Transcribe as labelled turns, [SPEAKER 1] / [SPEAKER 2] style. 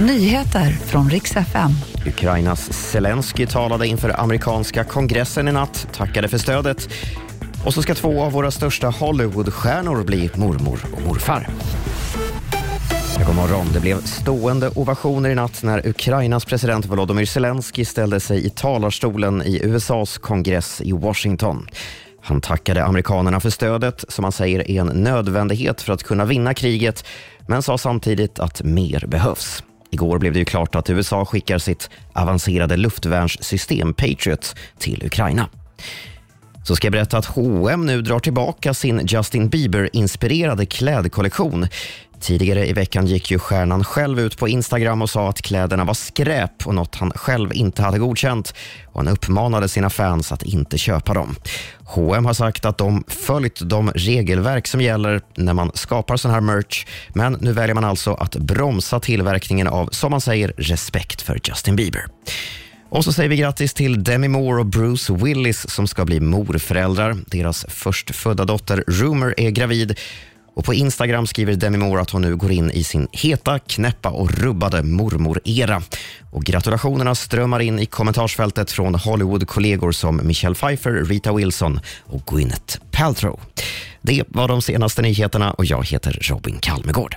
[SPEAKER 1] Nyheter från riks FM.
[SPEAKER 2] Ukrainas Zelensky talade inför amerikanska kongressen i natt, tackade för stödet. Och så ska två av våra största Hollywoodstjärnor bli mormor och morfar. God morgon. Det blev stående ovationer i natt när Ukrainas president Volodymyr Zelensky ställde sig i talarstolen i USAs kongress i Washington. Han tackade amerikanerna för stödet, som han säger är en nödvändighet för att kunna vinna kriget, men sa samtidigt att mer behövs. Igår blev det ju klart att USA skickar sitt avancerade luftvärnssystem Patriot till Ukraina. Så ska jag berätta att H&M nu drar tillbaka sin Justin Bieber-inspirerade klädkollektion. Tidigare i veckan gick ju stjärnan själv ut på Instagram och sa att kläderna var skräp och något han själv inte hade godkänt. Och han uppmanade sina fans att inte köpa dem. H&M har sagt att de följt de regelverk som gäller när man skapar sån här merch. Men nu väljer man alltså att bromsa tillverkningen av, som man säger, respekt för Justin Bieber. Och så säger vi grattis till Demi Moore och Bruce Willis som ska bli morföräldrar. Deras förstfödda dotter Rumor är gravid. Och På Instagram skriver Demi Moore att hon nu går in i sin heta, knäppa och rubbade mormor-era. Och Gratulationerna strömmar in i kommentarsfältet från Hollywood-kollegor som Michelle Pfeiffer, Rita Wilson och Gwyneth Paltrow. Det var de senaste nyheterna och jag heter Robin Kalmegård.